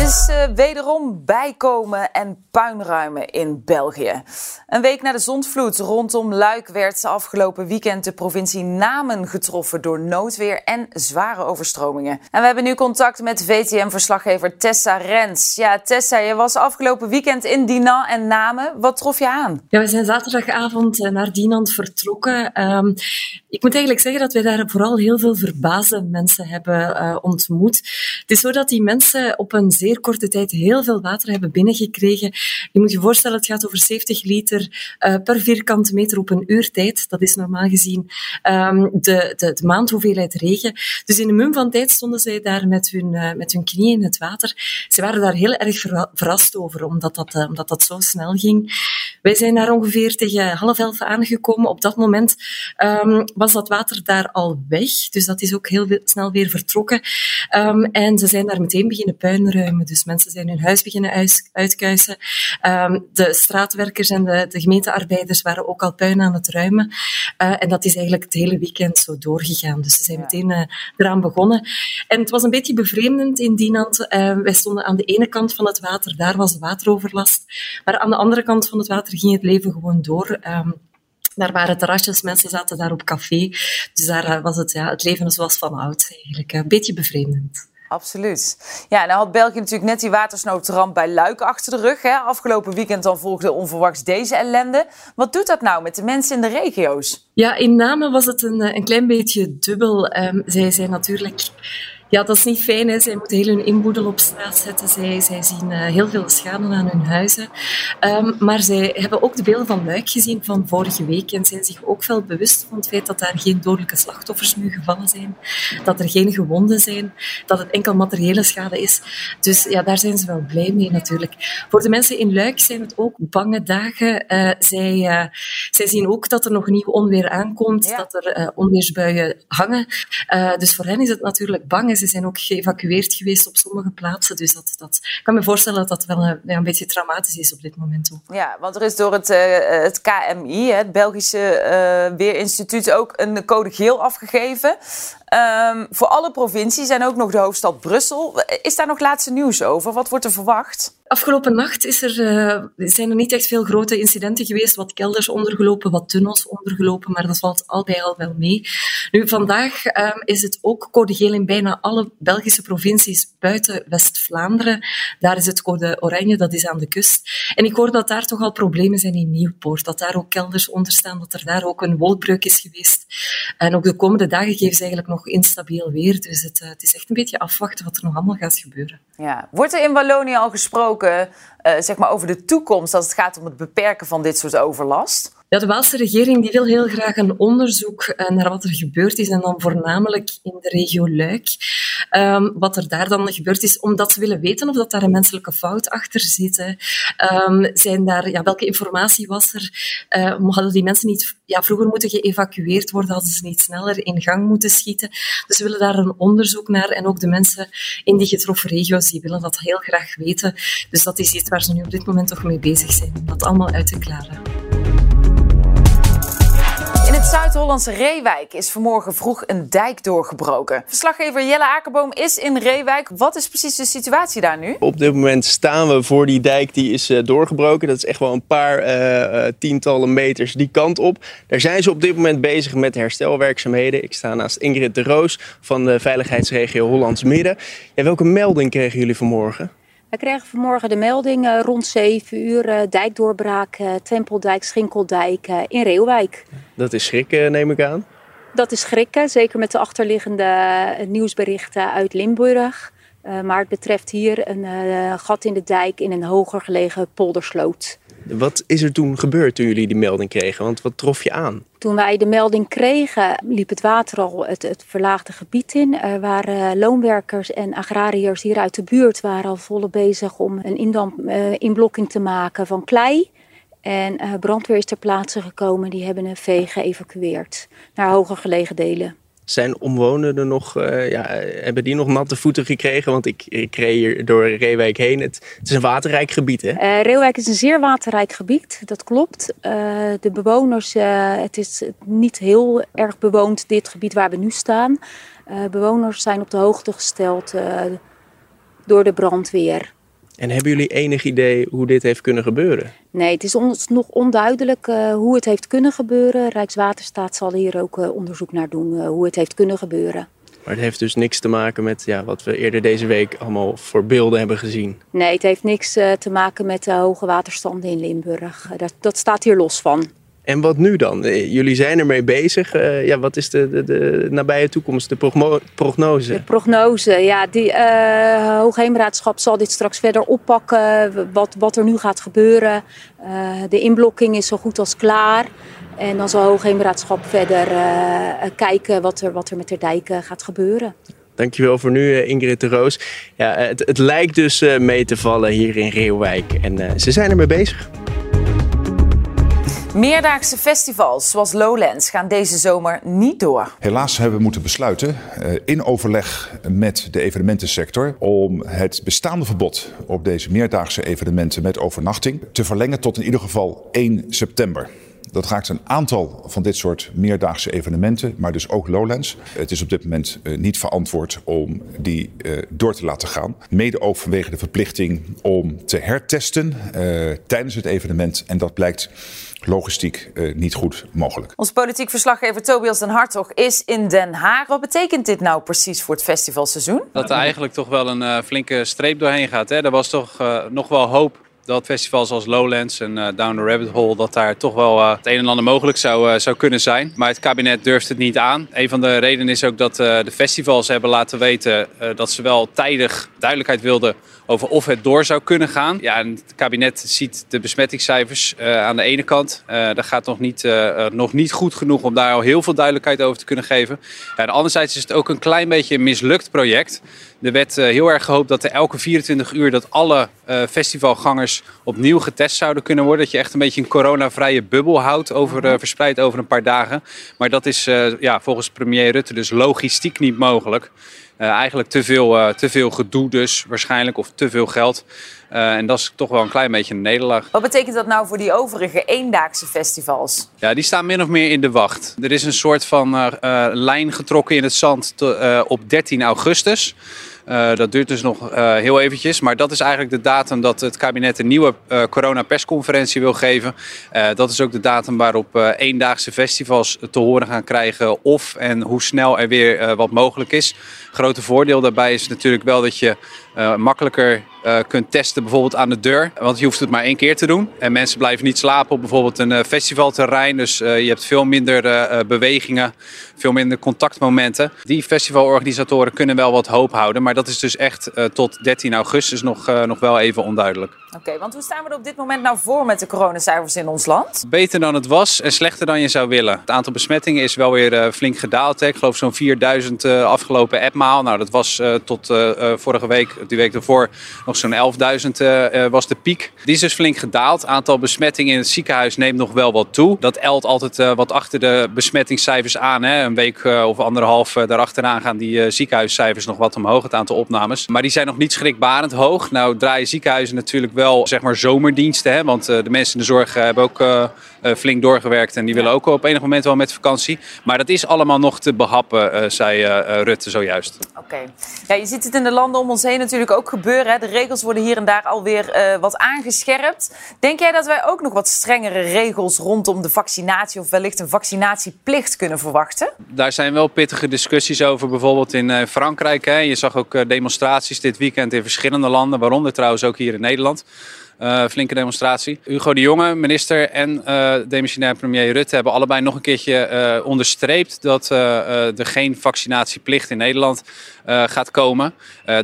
Is uh, wederom bijkomen en puinruimen in België. Een week na de zondvloed rondom Luik werd afgelopen weekend de provincie Namen getroffen door noodweer en zware overstromingen. En we hebben nu contact met VTM-verslaggever Tessa Rens. Ja, Tessa, je was afgelopen weekend in Dinan en Namen. Wat trof je aan? Ja, we zijn zaterdagavond eh, naar Dinan vertrokken. Um, ik moet eigenlijk zeggen dat wij daar vooral heel veel verbaasde mensen hebben uh, ontmoet. Het is zo dat die mensen op een zeer korte tijd heel veel water hebben binnengekregen. Je moet je voorstellen, het gaat over 70 liter uh, per vierkante meter op een uur tijd. Dat is normaal gezien um, de, de, de maandhoeveelheid regen. Dus in een mum van tijd stonden zij daar met hun, uh, met hun knieën in het water. Ze waren daar heel erg verrast over, omdat dat, uh, omdat dat zo snel ging. Wij zijn daar ongeveer tegen half elf aangekomen. Op dat moment um, was dat water daar al weg. Dus dat is ook heel snel weer vertrokken. Um, en ze zijn daar meteen beginnen puinruimen. Dus mensen zijn hun huis beginnen uitkuisen. Um, de straatwerkers en de, de, gemeentearbeiders waren ook al puin aan het ruimen. Uh, en dat is eigenlijk het hele weekend zo doorgegaan. Dus ze zijn meteen uh, eraan begonnen. En het was een beetje bevreemdend in Dinant. Uh, wij stonden aan de ene kant van het water, daar was de wateroverlast. Maar aan de andere kant van het water ging het leven gewoon door. Um, daar waren terrasjes, mensen zaten daar op café. Dus daar was het, ja, het leven zoals van oud eigenlijk. Een beetje bevreemdend. Absoluut. Ja, nou had België natuurlijk net die watersnoodramp bij Luik achter de rug. Hè? Afgelopen weekend dan volgde onverwachts deze ellende. Wat doet dat nou met de mensen in de regio's? Ja, in Namen was het een, een klein beetje dubbel. Um, zij zijn natuurlijk ja, dat is niet fijn. Hè. Zij moeten heel hun inboedel op straat zetten. Zij, zij zien uh, heel veel schade aan hun huizen. Um, maar zij hebben ook de beelden van Luik gezien van vorige week en zijn zich ook wel bewust van het feit dat daar geen dodelijke slachtoffers nu gevallen zijn. Dat er geen gewonden zijn. Dat het enkel materiële schade is. Dus ja, daar zijn ze wel blij mee natuurlijk. Voor de mensen in Luik zijn het ook bange dagen. Uh, zij, uh, zij zien ook dat er nog nieuw onweer aankomt. Ja. Dat er onweersbuien hangen. dus voor hen is het natuurlijk bang ze zijn ook geëvacueerd geweest op sommige plaatsen. Dus dat, dat, ik kan me voorstellen dat dat wel een, een beetje traumatisch is op dit moment ook. Ja, want er is door het, uh, het KMI, het Belgische uh, Weerinstituut, ook een code geel afgegeven. Um, voor alle provincies en ook nog de hoofdstad Brussel. Is daar nog laatste nieuws over? Wat wordt er verwacht? Afgelopen nacht is er, uh, zijn er niet echt veel grote incidenten geweest. Wat kelders ondergelopen, wat tunnels ondergelopen, maar dat valt al bij al wel mee. Nu, vandaag um, is het ook code geel in bijna alle Belgische provincies buiten West-Vlaanderen. Daar is het code oranje, dat is aan de kust. En ik hoor dat daar toch al problemen zijn in Nieuwpoort. Dat daar ook kelders onder staan, dat er daar ook een wolkbreuk is geweest. En ook de komende dagen geven ze eigenlijk nog instabiel weer. Dus het, het, is echt een beetje afwachten wat er nog allemaal gaat gebeuren. Ja. Wordt er in Wallonië al gesproken uh, zeg maar over de toekomst als het gaat om het beperken van dit soort overlast? Ja, de Waalse regering die wil heel graag een onderzoek naar wat er gebeurd is en dan voornamelijk in de regio Luik. Um, wat er daar dan gebeurd is, omdat ze willen weten of dat daar een menselijke fout achter zit. Um, zijn daar, ja, welke informatie was er? Uh, hadden die mensen niet ja, vroeger moeten geëvacueerd worden? Hadden ze niet sneller in gang moeten schieten? Dus ze willen daar een onderzoek naar en ook de mensen in die getroffen regio's die willen dat heel graag weten. Dus dat is iets waar ze nu op dit moment toch mee bezig zijn, dat allemaal uit te klaren. Zuid-Hollandse Reewijk is vanmorgen vroeg een dijk doorgebroken. Verslaggever Jelle Akerboom is in Reewijk. Wat is precies de situatie daar nu? Op dit moment staan we voor die dijk die is uh, doorgebroken. Dat is echt wel een paar uh, tientallen meters die kant op. Daar zijn ze op dit moment bezig met herstelwerkzaamheden. Ik sta naast Ingrid de Roos van de veiligheidsregio Hollands Midden. Ja, welke melding kregen jullie vanmorgen? We kregen vanmorgen de melding uh, rond 7 uur uh, dijkdoorbraak, uh, Tempeldijk, Schinkeldijk in Reeuwijk. Dat is schrikken, neem ik aan? Dat is schrikken, zeker met de achterliggende nieuwsberichten uit Limburg. maar het betreft hier een gat in de dijk in een hoger gelegen poldersloot. Wat is er toen gebeurd toen jullie die melding kregen? Want wat trof je aan? Toen wij de melding kregen, liep het water al het, het verlaagde gebied in. Er waren loonwerkers en agrariërs hier uit de buurt waren al volop bezig om een indamp, uh, inblokking te maken van klei. En uh, brandweer is ter plaatse gekomen. Die hebben een vee geëvacueerd naar hoger gelegen delen. Zijn omwonenden nog, uh, ja, hebben die nog natte voeten gekregen? Want ik, ik hier door Reewijk heen. Het, het is een waterrijk gebied, hè? Uh, Reewijk is een zeer waterrijk gebied, dat klopt. Uh, de bewoners, het is niet heel erg bewoond, dit gebied waar we nu staan. bewoners zijn op de hoogte gesteld door de brandweer. En hebben jullie enig idee hoe dit heeft kunnen gebeuren? Nee, het is ons nog onduidelijk uh, hoe het heeft kunnen gebeuren. Rijkswaterstaat zal hier ook uh, onderzoek naar doen uh, hoe het heeft kunnen gebeuren. Maar het heeft dus niks te maken met ja, wat we eerder deze week allemaal voor beelden hebben gezien? Nee, het heeft niks te maken met de hoge waterstanden in Limburg. Dat, dat staat hier los van. En wat nu dan? Eh, jullie zijn ermee bezig. Uh, ja, wat is de, de, de, nabije toekomst, de prognose? De prognose, ja. Die uh, Hoogheemraadschap zal dit straks verder oppakken. Wat, wat er nu gaat gebeuren. Uh, de inblokking is zo goed als klaar. En dan zal Hoogheemraadschap verder kijken wat er, wat er met de dijken gaat gebeuren. Dankjewel voor nu, Ingrid de Roos. Ja, het, het lijkt dus mee te vallen hier in Reeuwijk. En ze zijn ermee bezig. Meerdaagse festivals zoals Lowlands gaan deze zomer niet door. Helaas hebben we moeten besluiten, eh, in overleg met de evenementensector, om het bestaande verbod op deze meerdaagse evenementen met overnachting te verlengen tot in ieder geval 1 september. Dat raakt een aantal van dit soort meerdaagse evenementen, maar dus ook Lowlands. Het is op dit moment uh, niet verantwoord om die uh, door te laten gaan. Mede ook vanwege de verplichting om te hertesten uh, tijdens het evenement. En dat blijkt logistiek uh, niet goed mogelijk. Ons politiek verslaggever Tobias den Hartog is in Den Haag. Wat betekent dit nou precies voor het festivalseizoen? Dat er eigenlijk toch wel een uh, flinke streep doorheen gaat. Hè? Er was toch uh, nog wel hoop dat festivals als Lowlands en uh, Down the Rabbit Hole, dat daar toch wel uh, het een en ander mogelijk zou, uh, zou kunnen zijn. Maar het kabinet durft het niet aan. Een van de redenen is ook dat de festivals hebben laten weten dat ze wel tijdig duidelijkheid wilden over of het door zou kunnen gaan. Ja, en het kabinet ziet de besmettingscijfers aan de ene kant. dat gaat nog niet, nog niet goed genoeg om daar al heel veel duidelijkheid over te kunnen geven. En anderzijds is het ook een klein beetje een mislukt project. Er werd heel erg gehoopt dat er elke 24 uur dat alle festivalgangers opnieuw getest zouden kunnen worden. Dat je echt een beetje een coronavrije bubbel houdt, over, uh, verspreid over een paar dagen. Maar dat is uh, ja, volgens premier Rutte dus logistiek niet mogelijk. Eigenlijk te veel, te veel gedoe dus waarschijnlijk, of te veel geld. en dat is toch wel een klein beetje een nederlaag. Wat betekent dat nou voor die overige eendaagse festivals? Ja, die staan min of meer in de wacht. Er is een soort van lijn getrokken in het zand op 13 augustus. Uh, dat duurt dus nog uh, heel eventjes. Maar dat is eigenlijk de datum dat het kabinet een nieuwe uh, coronapersconferentie wil geven. dat is ook de datum waarop eendaagse festivals te horen gaan krijgen of en hoe snel er weer wat mogelijk is. Grote voordeel daarbij is natuurlijk wel dat je makkelijker kunt testen, bijvoorbeeld aan de deur. Want je hoeft het maar één keer te doen. En mensen blijven niet slapen op bijvoorbeeld een festivalterrein. Dus je hebt veel minder bewegingen, veel minder contactmomenten. Die festivalorganisatoren kunnen wel wat hoop houden. Maar dat is dus echt tot 13 augustus nog, nog wel even onduidelijk. Oké, okay, want hoe staan we er op dit moment nou voor met de coronacijfers in ons land? Beter dan het was en slechter dan je zou willen. Het aantal besmettingen is wel weer flink gedaald. Hè. Ik geloof zo'n 4000 afgelopen appmaal. Nou, dat was tot vorige week die week daarvoor nog zo'n 11.000 uh, was de piek. Die is dus flink gedaald. Het aantal besmettingen in het ziekenhuis neemt nog wel wat toe. Dat elt altijd wat achter de besmettingscijfers aan. Hè. Een week of anderhalf daarachteraan gaan die ziekenhuiscijfers nog wat omhoog, het aantal opnames. Maar die zijn nog niet schrikbarend hoog. Nou draaien ziekenhuizen natuurlijk wel zeg maar zomerdiensten. Hè, want de mensen in de zorg hebben ook flink doorgewerkt en die willen ook op enig moment wel met vakantie. Maar dat is allemaal nog te behappen, zei Rutte zojuist. Oké. Okay. Ja, je ziet het in de landen om ons heen natuurlijk ook gebeuren. Hè. De regels worden hier en daar alweer wat aangescherpt. Denk jij dat wij ook nog wat strengere regels rondom de vaccinatie of wellicht een vaccinatieplicht kunnen verwachten? Daar zijn wel pittige discussies over, bijvoorbeeld in Frankrijk. Hè. Je zag ook uh, demonstraties dit weekend in verschillende landen, waaronder trouwens ook hier in Nederland. Uh, flinke demonstratie. Hugo de Jonge, minister en uh, demissionair premier Rutte hebben allebei nog een keertje uh, onderstreept dat er geen vaccinatieplicht in Nederland gaat komen.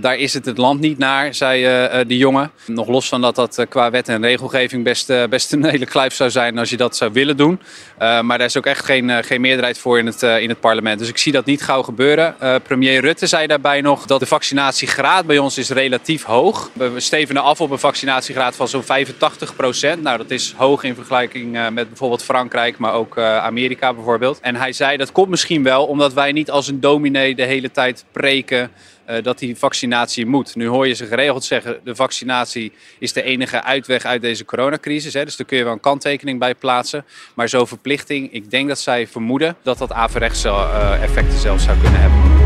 daar is het het land niet naar, zei de Jonge. Nog los van dat dat qua wet en regelgeving best, best een hele kluif zou zijn als je dat zou willen doen. maar daar is ook echt geen, geen meerderheid voor in het, in het parlement. Dus ik zie dat niet gauw gebeuren. premier Rutte zei daarbij nog dat de vaccinatiegraad bij ons is relatief hoog. We stevenen af op een vaccinatiegraad van zo'n 85 procent. Nou, dat is hoog in vergelijking uh, met bijvoorbeeld Frankrijk, maar ook uh, Amerika bijvoorbeeld. En hij zei dat komt misschien wel omdat wij niet als een dominee de hele tijd preken uh, dat die vaccinatie moet. Nu hoor je ze geregeld zeggen, de vaccinatie is de enige uitweg uit deze coronacrisis. Dus daar kun je wel een kanttekening bij plaatsen. Maar zo'n verplichting, ik denk dat zij vermoeden dat dat averechtse effecten zelfs zou kunnen hebben.